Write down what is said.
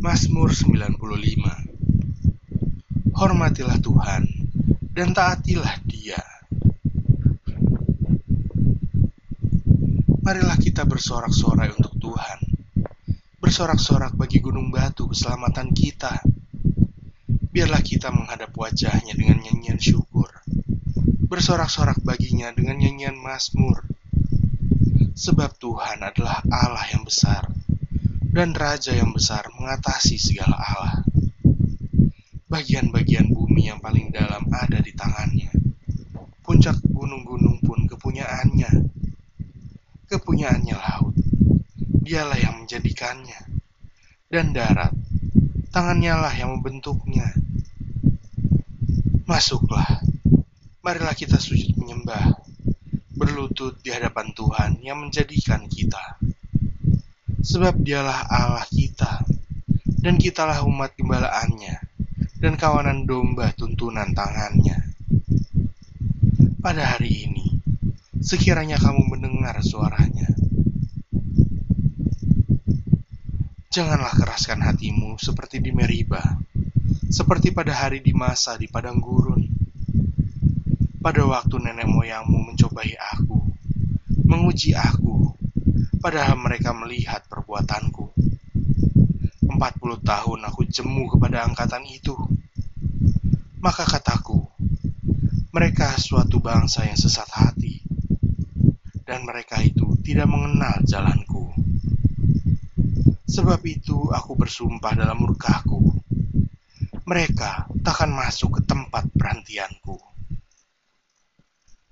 Mazmur 95 Hormatilah Tuhan dan taatilah dia. Marilah kita bersorak-sorai untuk Tuhan. Bersorak-sorak bagi gunung batu keselamatan kita. Biarlah kita menghadap wajahnya dengan nyanyian syukur. Bersorak-sorak baginya dengan nyanyian Mazmur. Sebab Tuhan adalah Allah yang besar dan Raja yang besar mengatasi segala Allah. Bagian-bagian bumi yang paling dalam ada di tangannya. Puncak gunung-gunung pun kepunyaannya. Kepunyaannya laut. Dialah yang menjadikannya. Dan darat. Tangannya lah yang membentuknya. Masuklah. Marilah kita sujud menyembah. Berlutut di hadapan Tuhan yang menjadikan kita sebab dialah Allah kita, dan kitalah umat gembalaannya, dan kawanan domba tuntunan tangannya. Pada hari ini, sekiranya kamu mendengar suaranya, janganlah keraskan hatimu seperti di Meriba, seperti pada hari di masa di padang gurun. Pada waktu nenek moyangmu mencobai aku, menguji aku, padahal mereka melihat perbuatanku. Empat puluh tahun aku jemu kepada angkatan itu. Maka kataku, mereka suatu bangsa yang sesat hati, dan mereka itu tidak mengenal jalanku. Sebab itu aku bersumpah dalam murkaku, mereka takkan masuk ke tempat perantianku.